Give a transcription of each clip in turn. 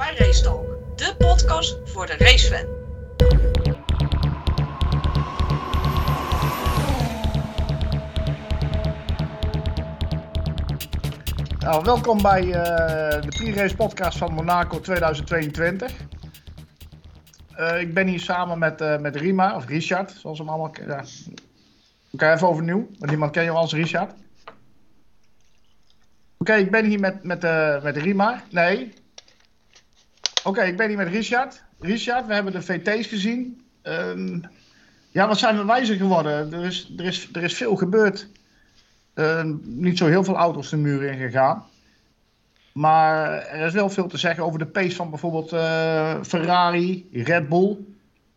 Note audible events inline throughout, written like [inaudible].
bij Racetalk, de podcast voor de racefan. Nou, welkom bij uh, de pre-race podcast van Monaco 2022. Uh, ik ben hier samen met, uh, met Rima, of Richard, zoals we hem allemaal kennen. Oké, even overnieuw, want iemand ken je als Richard. Oké, ik ben hier met, met, met Rima. Nee. Oké, ik ben hier met Richard. Richard, we hebben de VT's gezien. Um, ja, wat zijn we wijzer geworden? Er is, er is, er is veel gebeurd. Uh, niet zo heel veel auto's de muur in gegaan. Maar er is wel veel te zeggen over de pace van bijvoorbeeld uh, Ferrari, Red Bull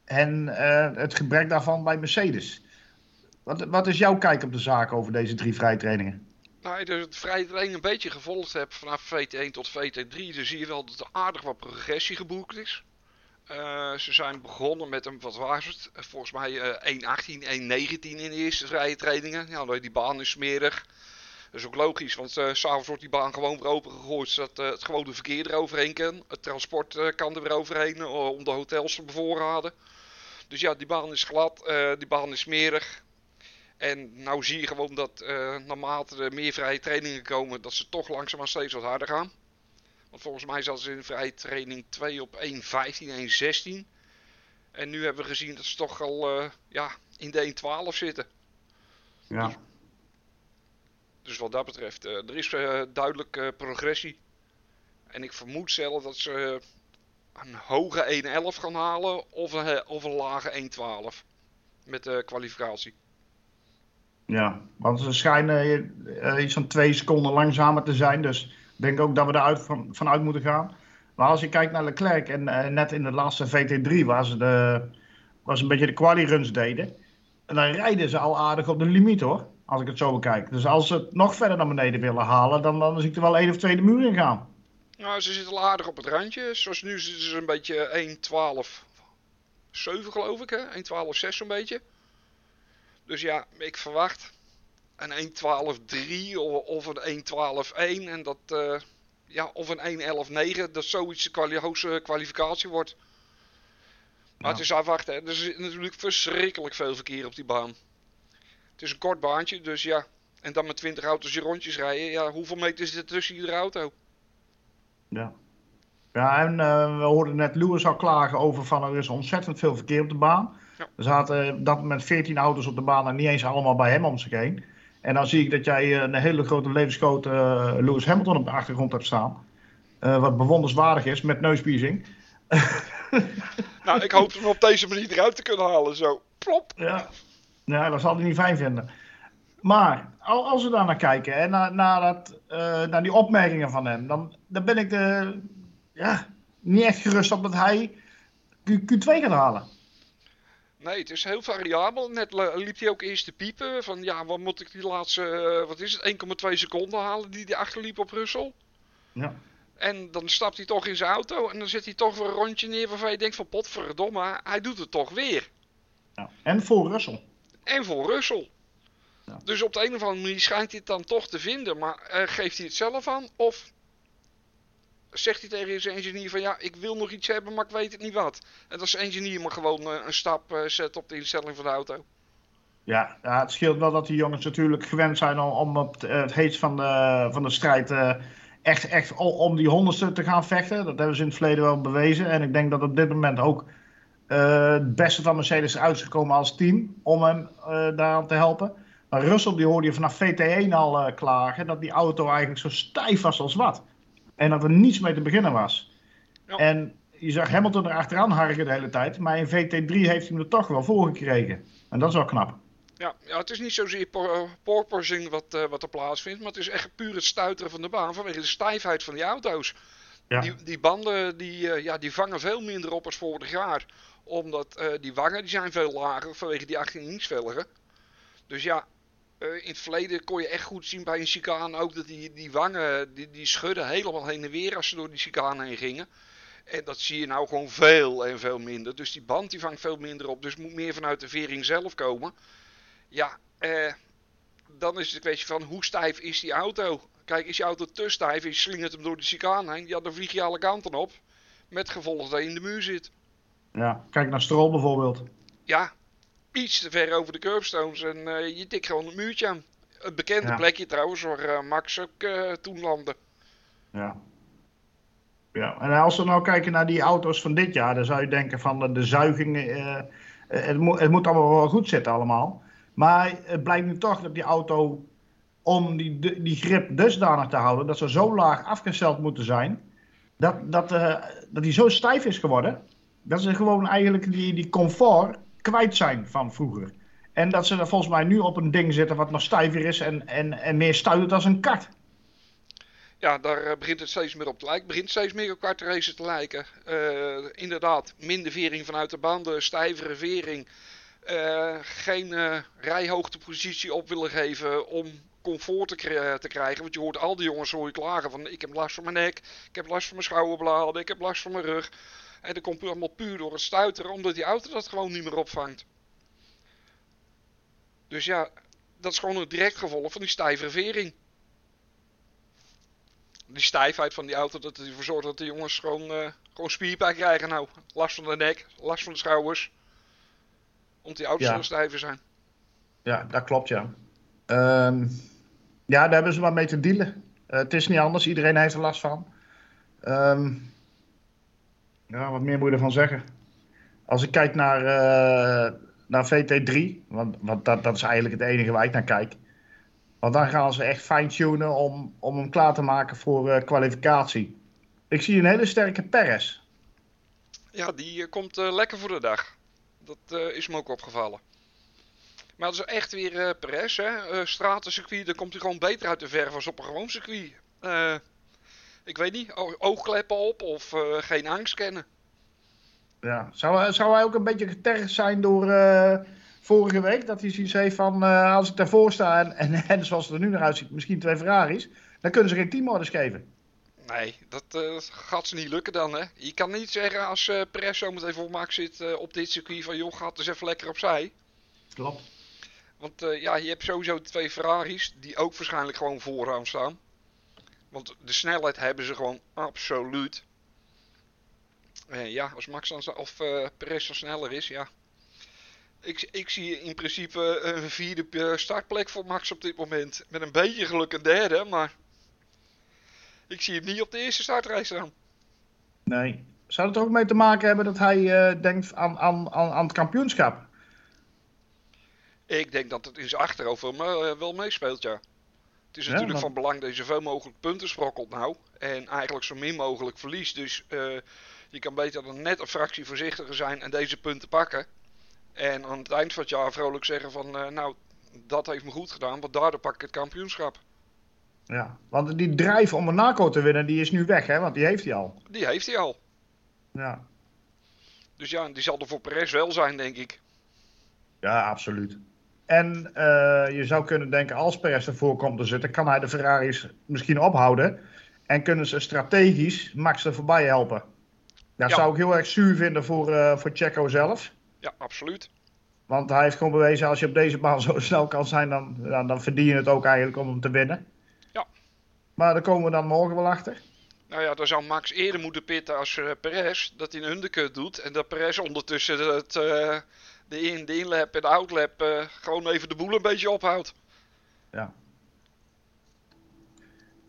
en uh, het gebrek daarvan bij Mercedes. Wat, wat is jouw kijk op de zaak over deze drie vrijtrainingen? Nou, je de vrije training een beetje gevolgd hebt vanaf VT1 tot VT3, dan zie je wel dat er aardig wat progressie geboekt is. Uh, ze zijn begonnen met een, wat was het? Volgens mij uh, 1.18, 1.19 in de eerste vrije trainingen. Ja, die baan is smerig. Dat is ook logisch, want uh, s'avonds wordt die baan gewoon weer opengegooid, zodat uh, het gewone verkeer eroverheen kan. Het transport kan er weer overheen om de hotels te bevoorraden. Dus ja, die baan is glad, die baan is smerig. En nou zie je gewoon dat naarmate er meer vrije trainingen komen, dat ze toch langzaamaan steeds wat harder gaan. Want volgens mij zat ze in vrije training 2 op 1.15, 1.16. En nu hebben we gezien dat ze toch al ja, in de 1.12 zitten. Ja. Dus, dus wat dat betreft, uh, er is uh, duidelijk uh, progressie. En ik vermoed zelf dat ze een hoge 1.11 gaan halen of een, of een lage 1.12 met de kwalificatie. Ja, want ze schijnen iets van twee seconden langzamer te zijn. Dus ik denk ook dat we eruit van, vanuit moeten gaan. Maar als je kijkt naar Leclerc en net in de laatste VT3 waar ze, de, ze een beetje de quali runs deden. En dan rijden ze al aardig op de limiet hoor. Als ik het zo bekijk. Dus als ze het nog verder naar beneden willen halen, dan, dan zie ik er wel één of twee de muur in gaan. Nou, ze zitten al aardig op het randje. Zoals nu zitten ze een beetje 1-12. 7 geloof ik, hè? 1-12 6 zo'n beetje. Dus ja, ik verwacht een 1-12-3 of, of een 1-12-1. En dat, uh, ja, of een 1-11-9. Dat zoiets de kwali hoogste kwalificatie wordt. Maar ja. het is afwachten. Er is natuurlijk verschrikkelijk veel verkeer op die baan. Het is een kort baantje, dus ja. En dan met 20 auto's je rondjes rijden. Ja, hoeveel meter zit er tussen iedere auto? Ja. Ja, en uh, we hoorden net Lewis al klagen over van er is ontzettend veel verkeer op de baan. Ja. Er zaten op dat moment 14 auto's op de baan en niet eens allemaal bij hem om zich heen. En dan zie ik dat jij een hele grote levensgrote uh, Lewis Hamilton op de achtergrond hebt staan. Uh, wat bewonderswaardig is met neuspiercing. [laughs] nou, ik hoop hem op deze manier eruit te kunnen halen. Zo, plop. Ja. Ja, dat zal hij niet fijn vinden. Maar als we daar naar kijken en naar, naar, dat, uh, naar die opmerkingen van hem, dan, dan ben ik de, ja, niet echt gerust op dat hij Q, Q2 gaat halen. Nee, het is heel variabel. Net liep hij ook eerst te piepen van ja, wat moet ik die laatste, uh, wat is het, 1,2 seconden halen die hij achterliep op Russell. Ja. En dan stapt hij toch in zijn auto en dan zet hij toch weer een rondje neer waarvan je denkt van potverdomme, hij doet het toch weer. Ja. En voor Russell en voor Russell. Ja. Dus op de een of andere manier schijnt hij het dan toch te vinden. Maar uh, geeft hij het zelf aan? Of zegt hij tegen zijn engineer van ja, ik wil nog iets hebben, maar ik weet het niet wat. En zijn engineer maar gewoon uh, een stap uh, zet op de instelling van de auto. Ja, ja, het scheelt wel dat die jongens natuurlijk gewend zijn om, om op het heet van de, van de strijd echt, echt om die honderdste te gaan vechten. Dat hebben ze in het verleden wel bewezen. En ik denk dat op dit moment ook het beste van Mercedes is gekomen als team om hem uh, daaraan te helpen. Maar Russell die hoorde je vanaf VT1 al klagen dat die auto eigenlijk zo stijf was als wat. En dat er niets mee te beginnen was. Ja. En je zag Hamilton er achteraan harken de hele tijd. Maar in VT3 heeft hij hem er toch wel voor gekregen. En dat is wel knap. Ja, ja het is niet zozeer porpoising wat, wat er plaatsvindt. Maar het is echt puur het stuiteren van de baan vanwege de stijfheid van die auto's. Ja. Die, die, banden die, ja, die vangen veel minder op als vorig jaar omdat uh, die wangen die zijn veel lager vanwege die 18 inch velgen. Dus ja, in het verleden kon je echt goed zien bij een chicane ook dat die, die wangen die, die schudden helemaal heen en weer als ze door die chicane heen gingen. En dat zie je nou gewoon veel en veel minder. Dus die band die vangt veel minder op. Dus moet meer vanuit de vering zelf komen. Ja, eh, dan is het een kwestie van hoe stijf is die auto. Kijk, is je auto te stijf en je slingert hem door de chicane heen. Ja, dan vlieg je alle kanten op. Met gevolg dat je in de muur zit. Ja, kijk naar Stroll bijvoorbeeld. Ja, iets te ver over de curbstones en eh, je tikt gewoon het muurtje aan. Het bekende Ja. plekje trouwens waar eh, Max ook eh, toen landde. Ja. Ja, en als we nou kijken naar die auto's van dit jaar, dan zou je denken van de, de zuiging, het, moet, het moet allemaal wel goed zitten allemaal. Maar het blijkt nu toch dat die auto, om die, die die grip dusdanig te houden, dat ze zo laag afgesteld moeten zijn, dat, dat, dat die zo stijf is geworden, dat ze gewoon eigenlijk die, die comfort kwijt zijn van vroeger. En dat ze er volgens mij nu op een ding zitten wat nog stijver is en, en, en meer stuitend als een kart. Ja, daar eh, begint het steeds meer op te lijken. begint steeds meer op kartracen te lijken. Eh, inderdaad, minder vering vanuit de banden, stijvere vering. Eh, geen rijhoogtepositie op willen geven om comfort te, te krijgen. Want je hoort al die jongens hoor klagen van ik heb last van mijn nek, ik heb last van mijn schouderbladen, ik heb last van mijn rug. En dat komt allemaal puur door het stuiteren, omdat die auto dat gewoon niet meer opvangt. Dus ja, dat is gewoon een direct gevolg van die stijvere vering die stijfheid van die auto, dat ervoor zorgt dat de jongens gewoon, eh, gewoon spierpijn krijgen. Nou, last van de nek, last van de schouders. Omdat die auto's Ja. zo stijver zijn. Ja, dat klopt, ja. Ehm, ja, daar hebben ze maar mee te dealen. Eh, het is niet anders, iedereen heeft er last van. Ehm, ja, wat meer moet je ervan zeggen? Als ik kijk naar, eh, naar VT3, want, want dat, dat is eigenlijk het enige waar ik naar kijk. Want dan gaan ze echt fine-tunen om, om hem klaar te maken voor eh, kwalificatie. Ik zie een hele sterke Perez. Ja, die eh, komt lekker voor de dag. Dat is me ook opgevallen. Maar dat is echt weer Perez, hè. Stratencircuit, daar komt hij gewoon beter uit de verf als op een gewoon circuit. Eh, ik weet niet, oogkleppen op of eh, geen angst kennen. Ja. Zou, zou hij ook een beetje getergd zijn door eh, vorige week? Dat hij zoiets heeft van, eh, als ik daarvoor sta en, en, [laughs] en zoals het er nu naar uitziet, misschien twee Ferraris, dan kunnen ze geen teamorders geven. Nee, dat eh, gaat ze niet lukken dan, hè. Je kan niet zeggen als eh Perez zometeen voor Max zit eh, op dit circuit van... joh, gaat eens even lekker opzij. Klopt. Want eh, ja, je hebt sowieso twee Ferraris die ook waarschijnlijk gewoon vooraan staan. Want de snelheid hebben ze gewoon absoluut. Eh, ja, als Max dan, of eh Perez dan sneller is, ja. Ik, ik zie in principe een vierde eh, startplek voor Max op dit moment. Met een beetje geluk een derde, maar... Ik zie hem niet op de eerste startrij staan. Nee. Zou het er ook mee te maken hebben dat hij eh, denkt aan, aan, aan, aan het kampioenschap? Ik denk dat het in zijn achterhoofd wel, eh, wel meespeelt, ja. Het is Ja, natuurlijk maar- van belang dat je zoveel mogelijk punten sprokkelt nou. En eigenlijk zo min mogelijk verliest. Dus eh, je kan beter dan net een fractie voorzichtiger zijn en deze punten pakken. En aan het eind van het jaar vrolijk zeggen van... eh, nou, dat heeft me goed gedaan, want daardoor pak ik het kampioenschap. Ja. Want die drijf om Monaco te winnen, die is nu weg, hè? Want die heeft hij al. Die heeft hij al. Ja. Dus ja, die zal er voor Perez wel zijn, denk ik. Ja, absoluut. En eh, je zou kunnen denken, als Perez ervoor komt te zitten, kan hij de Ferraris misschien ophouden. En kunnen ze strategisch Max er voorbij helpen. Dat Ja. zou ik heel erg zuur vinden voor, eh voor Checo zelf. Ja, absoluut. Want hij heeft gewoon bewezen, als je op deze baan [laughs] zo snel kan zijn, dan, dan, dan verdien je het ook eigenlijk om hem te winnen. Ja. Maar daar komen we dan morgen wel achter. Nou ja, dan zou Max eerder moeten pitten als eh, Perez. Dat hij een undercut doet. En dat Perez ondertussen het, de, in, de inlap en de outlap eh, gewoon even de boel een beetje ophoudt.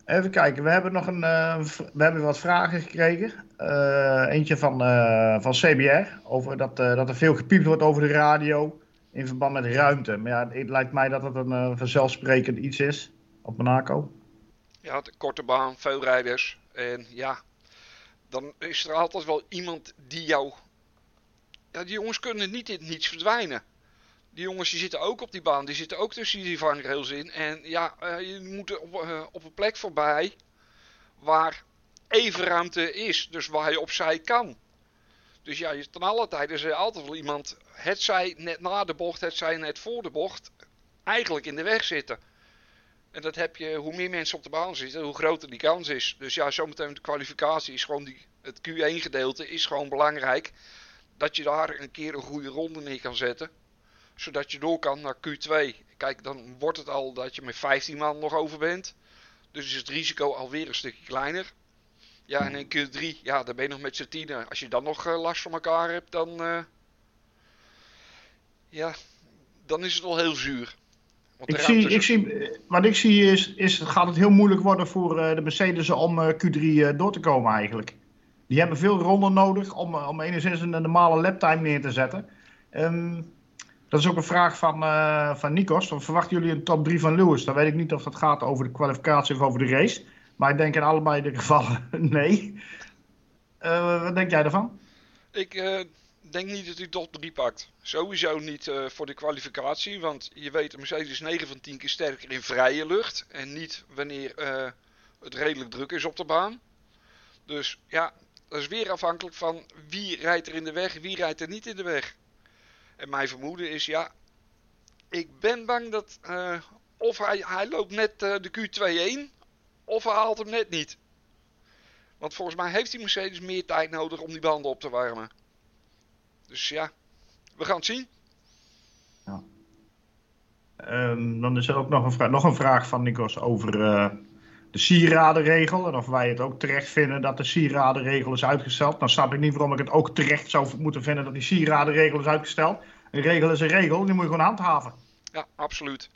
Even kijken, we hebben nog een, eh, we hebben wat vragen gekregen. Eh, eentje van, van CBR, over dat, dat er veel gepiept wordt over de radio in verband met ruimte. Maar ja, het lijkt mij dat het een vanzelfsprekend iets is op Monaco. Ja, de korte baan, veel rijders. En ja, dan is er altijd wel iemand die jou... Die jongens kunnen niet in niets verdwijnen. Die jongens die zitten ook op die baan, die zitten ook tussen die vangrails in. En ja, eh, je moet op, eh, op een plek voorbij waar even ruimte is. Dus waar je opzij kan. Dus ja, je- ten alle tijde is er altijd wel iemand, het zij net na de bocht, het zij net voor de bocht, eigenlijk in de weg zitten. En dat heb je, hoe meer mensen op de baan zitten, hoe groter die kans is. Dus ja, zometeen de kwalificatie is gewoon die, het Q1 gedeelte is gewoon belangrijk. Dat je daar een keer een goede ronde neer kan zetten. Zodat je door kan naar Q2. Kijk, dan wordt het al dat je met 15 man nog over bent. Dus is het risico alweer een stukje kleiner. Ja, en in Q3, ja, daar ben je nog met z'n tienen. Als je dan nog eh, last van elkaar hebt, dan. eh, ja, dan is het wel heel zuur. Want Ik zie, ruimte ik zie, wat ik zie is, is gaat het heel moeilijk worden voor eh, de Mercedes om eh, Q3 eh, door te komen eigenlijk. Die hebben veel ronden nodig om, eh, om enigszins een normale laptime neer te zetten. Ehm, dat is ook een vraag van, eh, van Nikos. Verwachten jullie een top 3 van Lewis? Dan weet ik niet of dat gaat over de kwalificatie of over de race. Maar ik denk in allebei de gevallen [laughs] nee. Eh, wat denk jij daarvan? Ik denk niet dat hij top 3 pakt. Sowieso niet voor de kwalificatie, want je weet, de Mercedes is 9 van 10 keer sterker in vrije lucht. En niet wanneer het redelijk druk is op de baan. Dus ja, dat is weer afhankelijk van wie rijdt er in de weg, wie rijdt er niet in de weg. En mijn vermoeden is, ja, ik ben bang dat eh, of hij, hij loopt net eh, de Q2-1, of hij haalt hem net niet. Want volgens mij heeft die Mercedes meer tijd nodig om die banden op te warmen. Dus ja, we gaan het zien. Ehm, dan is er ook nog een, vraag, nog een vraag van Nikos over eh, de sieradenregel. En of wij het ook terecht vinden dat de sieradenregel is uitgesteld. Dan snap ik niet waarom ik het ook terecht zou moeten vinden dat die sieradenregel is uitgesteld. Een regel is een regel, die moet je gewoon handhaven. Ja, absoluut.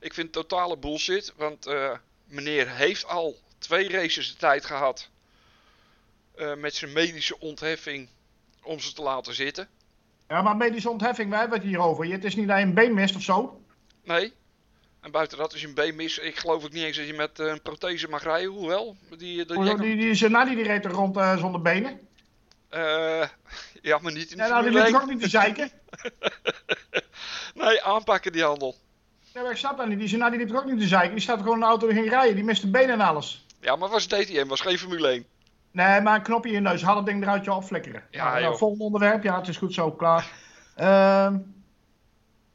Ik vind het totale bullshit, want eh, meneer heeft al twee races de tijd gehad eh, met zijn medische ontheffing om ze te laten zitten. Ja, maar medische ontheffing, wij hebben het hier over. Het is niet dat je een been mist of zo. Nee. En buiten dat, als je een been mist, ik geloof ook niet eens dat je met eh, een prothese mag rijden, hoewel. Die, die, Die, die, die die reed er rond eh, zonder benen. eh, [laughs] ja, maar niet in de Ja, nou, die 1. ook niet te zeiken. [laughs] Nee, aanpakken die handel. Ja, maar ik snap dat niet. Die Zanardi liep toch ook niet te zeiken. Die staat gewoon in de auto en ging rijden. Die miste benen en alles. Ja, maar was DTM, was geen Formule 1. Nee, maar een knopje in je neus. Haal het ding eruit je opflikkeren. Ja, nou, nou, volgende onderwerp. Ja, het is goed zo. Klaar. [laughs] Ehm,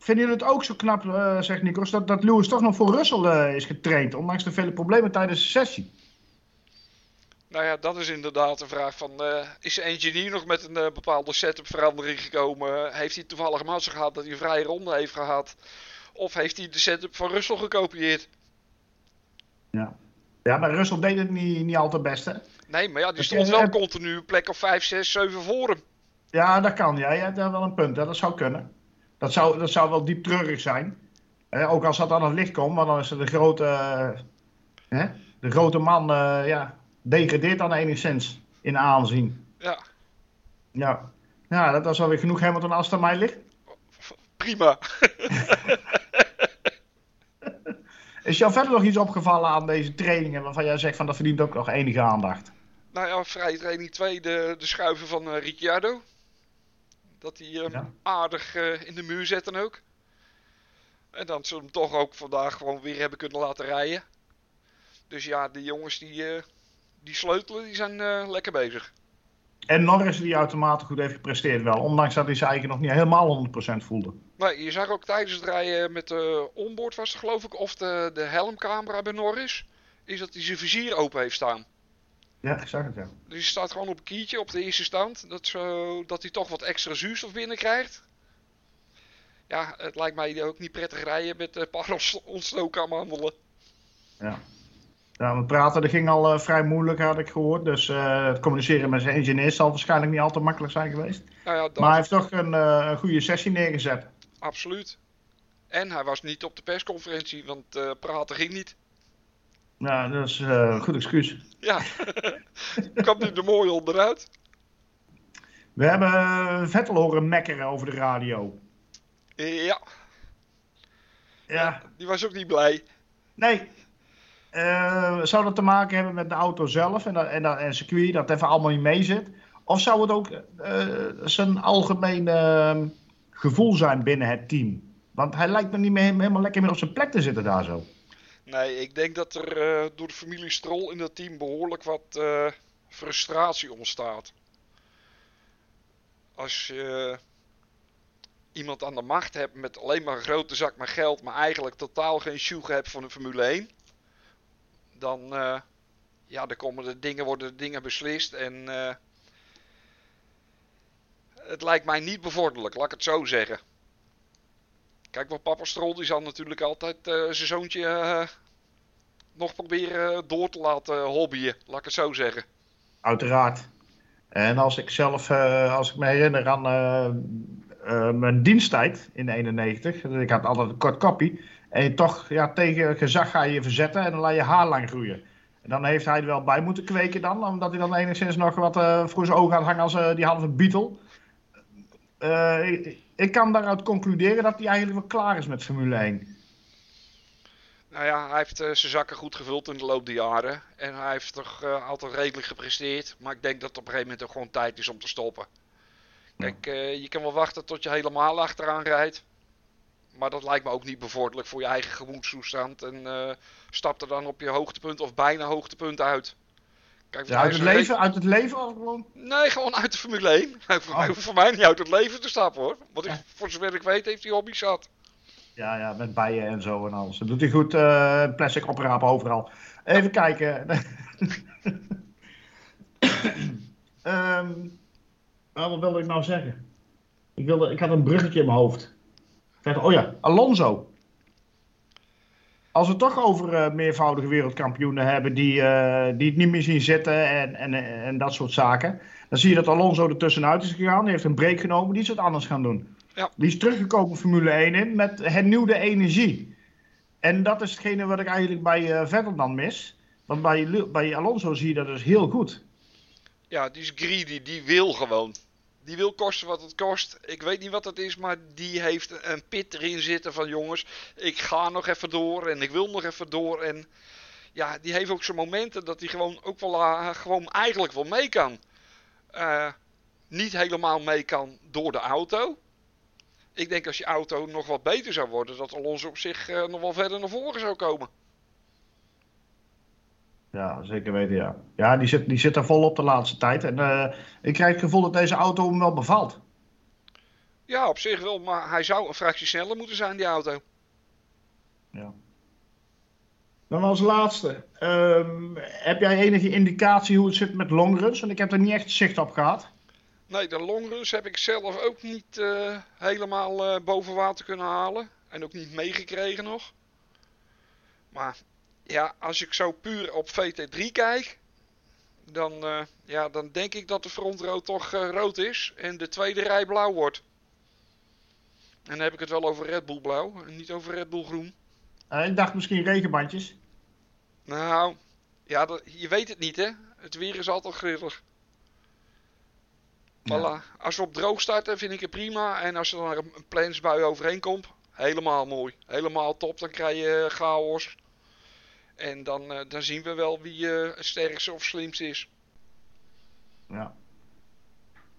vinden jullie het ook zo knap, eh, zegt Nikos, dat, dat Lewis toch nog voor Russell eh, is getraind? Ondanks de vele problemen tijdens de sessie. Nou ja, dat is inderdaad een vraag van, eh, is de engineer nog met een bepaalde setup verandering gekomen? Heeft hij toevallig mazzel gehad dat hij een vrije ronde heeft gehad? Of heeft hij de setup van Russell gekopieerd? Ja. Ja, maar Russell deed het niet, niet altijd best, hè? Nee, maar ja, die stond wel continu plek of 5, 6, 7 voor hem. Ja, dat kan. Ja, je hebt daar wel een punt. Hè? Dat zou kunnen. Dat zou, dat zou wel diep treurig zijn. Eh, ook als dat aan het licht komt, want dan is er de grote, hè? de grote man, eh, ja, degradeert dan enigszins in aanzien. Ja, Ja, ja dat is alweer genoeg Hamilton als het aan mij ligt. prima. [laughs] Is jou verder nog iets opgevallen aan deze trainingen waarvan jij zegt van dat verdient ook nog enige aandacht? Nou ja, vrije training 2, de, de schuiven van eh, Ricciardo. Dat hij hem Ja. aardig eh, in de muur zet dan ook. En dan ze hem toch ook vandaag gewoon weer hebben kunnen laten rijden. Dus ja, die jongens die, eh, die sleutelen, die zijn eh, lekker bezig. En Norris die uitermate goed heeft gepresteerd wel, ondanks dat hij zijn eigen nog niet helemaal 100% voelde. Maar je zag ook tijdens het rijden met de onboard was het geloof ik, of de, de helmcamera bij Norris, is dat hij zijn vizier open heeft staan. Ja, ik zag het ja. Dus hij staat gewoon op een kiertje op de eerste stand, dat, zo, dat hij toch wat extra zuurstof binnenkrijgt. Ja, het lijkt mij ook niet prettig rijden met een paar ons- ontstoken aan mijn handelen. Ja. Ja, het praten dat ging al eh, vrij moeilijk, had ik gehoord. Dus eh, het communiceren met zijn engineers zal waarschijnlijk niet altijd makkelijk zijn geweest. Nou ja, dat, Maar hij heeft toch een, eh, een goede sessie neergezet. absoluut. En hij was niet op de persconferentie, want eh, praten ging niet. Nou, dat is eh, een goed excuus. Ja, [laughs] kwam nu er mooi onderuit. We hebben eh, Vettel horen mekkeren over de radio. Ja, Ja, die was ook niet blij. nee. Eh, zou dat te maken hebben met de auto zelf en, dat, en, dat, en circuit, dat even allemaal niet mee zit? Of zou het ook eh, zijn algemeen eh, gevoel zijn binnen het team? Want hij lijkt me niet meer helemaal lekker meer op zijn plek te zitten daar zo. Nee, ik denk dat er eh, door de familie Strol in dat team behoorlijk wat eh, frustratie ontstaat. Als je iemand aan de macht hebt met alleen maar een grote zak met geld, maar eigenlijk totaal geen sjoeg hebt van de Formule 1, dan, eh, ja, komen de dingen, worden de dingen beslist en het lijkt mij niet bevorderlijk, laat ik het zo zeggen. Kijk, wat papa Strol die zal natuurlijk altijd eh, zijn zoontje eh, nog proberen eh, door te laten hobbyen, laat ik het zo zeggen. Uiteraard. En als ik zelf, uh, als ik me herinner aan uh, mijn diensttijd in 91, ik had altijd een kort koppie. En je toch ja, tegen gezag ga je je verzetten en dan laat je haar lang groeien. En dan heeft hij er wel bij moeten kweken dan, omdat hij dan enigszins nog wat voor zijn ogen had hangen als die halve Beatle. Ik, ik, kan daaruit concluderen dat hij eigenlijk wel klaar is met Formule 1. Nou ja, hij heeft zijn zakken goed gevuld in de loop der jaren. En hij heeft toch altijd redelijk gepresteerd. Maar ik denk dat het op een gegeven moment ook gewoon tijd is om te stoppen. Kijk, uh, je kan wel wachten tot je helemaal achteraan rijdt. Maar dat lijkt me ook niet bevorderlijk voor je eigen gemoedstoestand. En stap er dan op je hoogtepunt of bijna hoogtepunt uit. Kijk, ja, uit, het leven, uit het leven of gewoon? Nee, gewoon uit de Formule 1. [laughs] voor, oh. voor, mij niet uit het leven te stappen hoor. Want ik, voor zover ik weet heeft hij hobby zat. Ja, ja, met bijen en zo en alles. Dat doet hij goed. Uh, plastic oprapen overal. Even kijken. um, [laughs] Nou, wat wilde ik nou zeggen? Ik, wilde, ik had een bruggetje in mijn hoofd. Ik dacht, oh ja, Alonso. Als we het toch over uh, meervoudige wereldkampioenen hebben die, uh, die het niet meer zien zitten en, en, en dat soort zaken. Dan zie je dat Alonso er tussenuit is gegaan. Die heeft een break genomen. Die is wat anders gaan doen. Ja. Die is teruggekomen Formule 1 in met hernieuwde energie. En dat is hetgene wat ik eigenlijk bij uh, Vettel dan mis. Want bij, bij Alonso zie je dat dus heel goed. Ja, die is greedy. Die wil gewoon. Die wil kosten wat het kost. Ik weet niet wat het is, maar die heeft een pit erin zitten van jongens. Ik ga nog even door en ik wil nog even door. En ja, die heeft ook zijn momenten dat hij gewoon ook wel uh, gewoon eigenlijk wel mee kan. Uh, niet helemaal mee kan door de auto. Ik denk als je auto nog wat beter zou worden, dat Alonso op zich uh, nog wel verder naar voren zou komen. Ja, zeker weten, ja. Ja, die zit, die zit er volop de laatste tijd. En uh, ik krijg het gevoel dat deze auto hem wel bevalt. Ja, op zich wel. Maar hij zou een fractie sneller moeten zijn, die auto. Ja. Dan als laatste. Um, heb jij enige indicatie hoe het zit met longruns? Want ik heb er niet echt zicht op gehad. Nee, de longruns heb ik zelf ook niet uh, helemaal uh, boven water kunnen halen. En ook niet meegekregen nog. Maar ja, als ik zo puur op VT3 kijk, dan, uh, ja, dan denk ik dat de frontrood toch uh, rood is en de tweede rij blauw wordt. En dan heb ik het wel over Red Bull blauw en niet over Red Bull groen. Uh, ik dacht misschien regenbandjes. Nou, ja, dat, je weet het niet hè. Het weer is altijd grillig. Ja. Voilà. Als we op droog starten vind ik het prima. En als er dan een plansbui overheen komt, helemaal mooi. Helemaal top. Dan krijg je chaos. En dan, uh, dan zien we wel wie uh, het sterkste of slimste is. Ja.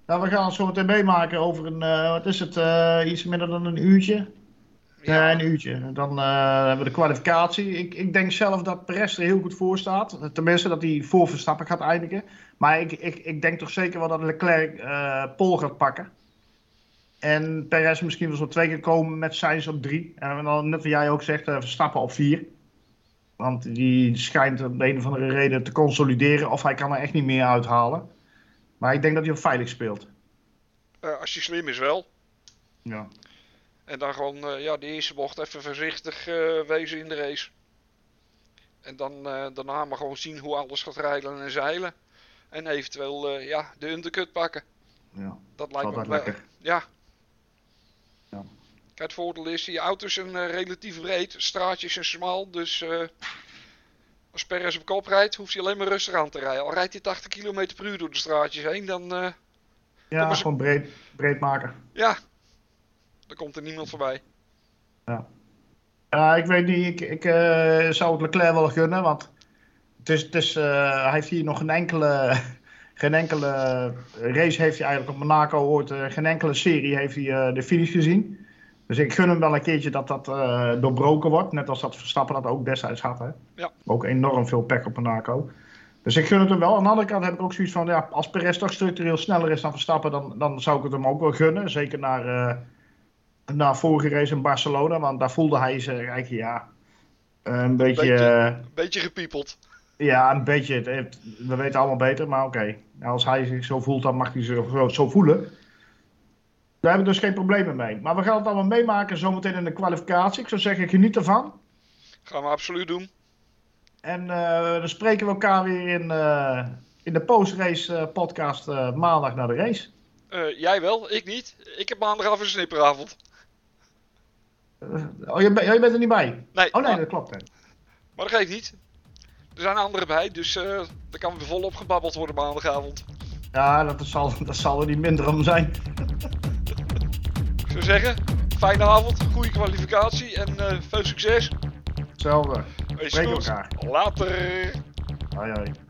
Nou, we gaan het zo meteen meemaken over een, uh, wat is het, iets minder dan een uurtje. Ja, een uurtje. Dan hebben we de kwalificatie. Ik, ik denk zelf dat Perez er heel goed voor staat. Tenminste, dat hij voor Verstappen gaat eindigen. Maar ik, ik, ik denk toch zeker wel dat Leclerc Pol gaat pakken. En Perez misschien wel zo twee keer komen met Sainz op drie. En dan, net wat jij ook zegt, Verstappen op vier. Want die schijnt op een of andere reden te consolideren. Of hij kan er echt niet meer uithalen. Maar ik denk dat hij op veilig speelt. Uh, als hij slim is wel. Ja. En dan gewoon uh, ja, de eerste bocht even voorzichtig uh, wezen in de race. En dan daarna maar gewoon zien hoe alles gaat rijden en zeilen. En eventueel ja, de undercut pakken. Ja. Dat lijkt me wel. Lekker. Ja, het voordeel is, die auto's zijn uh, relatief breed, straatjes zijn smal, dus uh, als Perez op kop rijdt, hoeft hij alleen maar rustig aan te rijden. Al rijdt hij 80 km per uur door de straatjes heen, dan... Uh, ja, gewoon breed, breed maken. Ja, dan komt er niemand voorbij. Ja. Ja, ik weet niet, ik, ik zou het Leclerc wel gunnen, want het is, het is, hij heeft hier nog geen enkele [laughs] geen enkele race heeft hij eigenlijk op Monaco hoort, geen enkele serie heeft hij de finish gezien. Dus ik gun hem wel een keertje dat dat uh, doorbroken wordt. Net als dat Verstappen dat ook destijds had. Hè? Ja. Ook enorm veel pech op Monaco. Dus ik gun het hem wel. Aan de andere kant heb ik ook zoiets van... Ja, als Perez toch structureel sneller is dan Verstappen... dan, dan zou ik het hem ook wel gunnen. Zeker naar, uh, naar vorige race in Barcelona. Want daar voelde hij zich eigenlijk ja, een beetje... Beetje, uh, beetje gepiepeld. Ja, een beetje. We weten allemaal beter, maar oké. Okay. Als hij zich zo voelt, dan mag hij zich zo, zo voelen. Daar hebben we dus geen problemen mee. Maar we gaan het allemaal meemaken zometeen in de kwalificatie. Ik zou zeggen, geniet ervan. Gaan we absoluut doen. En uh, dan spreken we elkaar weer in, uh, in de post-race eh, podcast eh, maandag naar de race. Eh, jij wel, ik niet. Ik heb maandagavond een snipperavond. Eh, oh, je, ben- oh, je bent er niet bij? Nee, Oh nee, maar, dat klopt. Hè. maar dat geeft niet. Er zijn anderen bij, dus eh er kan weer volop gebabbeld worden maandagavond. Ja, dat zal, dat zal er niet minder om zijn. [laughs] Ik zou zeggen, fijne avond, goede kwalificatie en eh, veel succes. Hetzelfde. Wees Spreken elkaar. Later. Hoi hoi.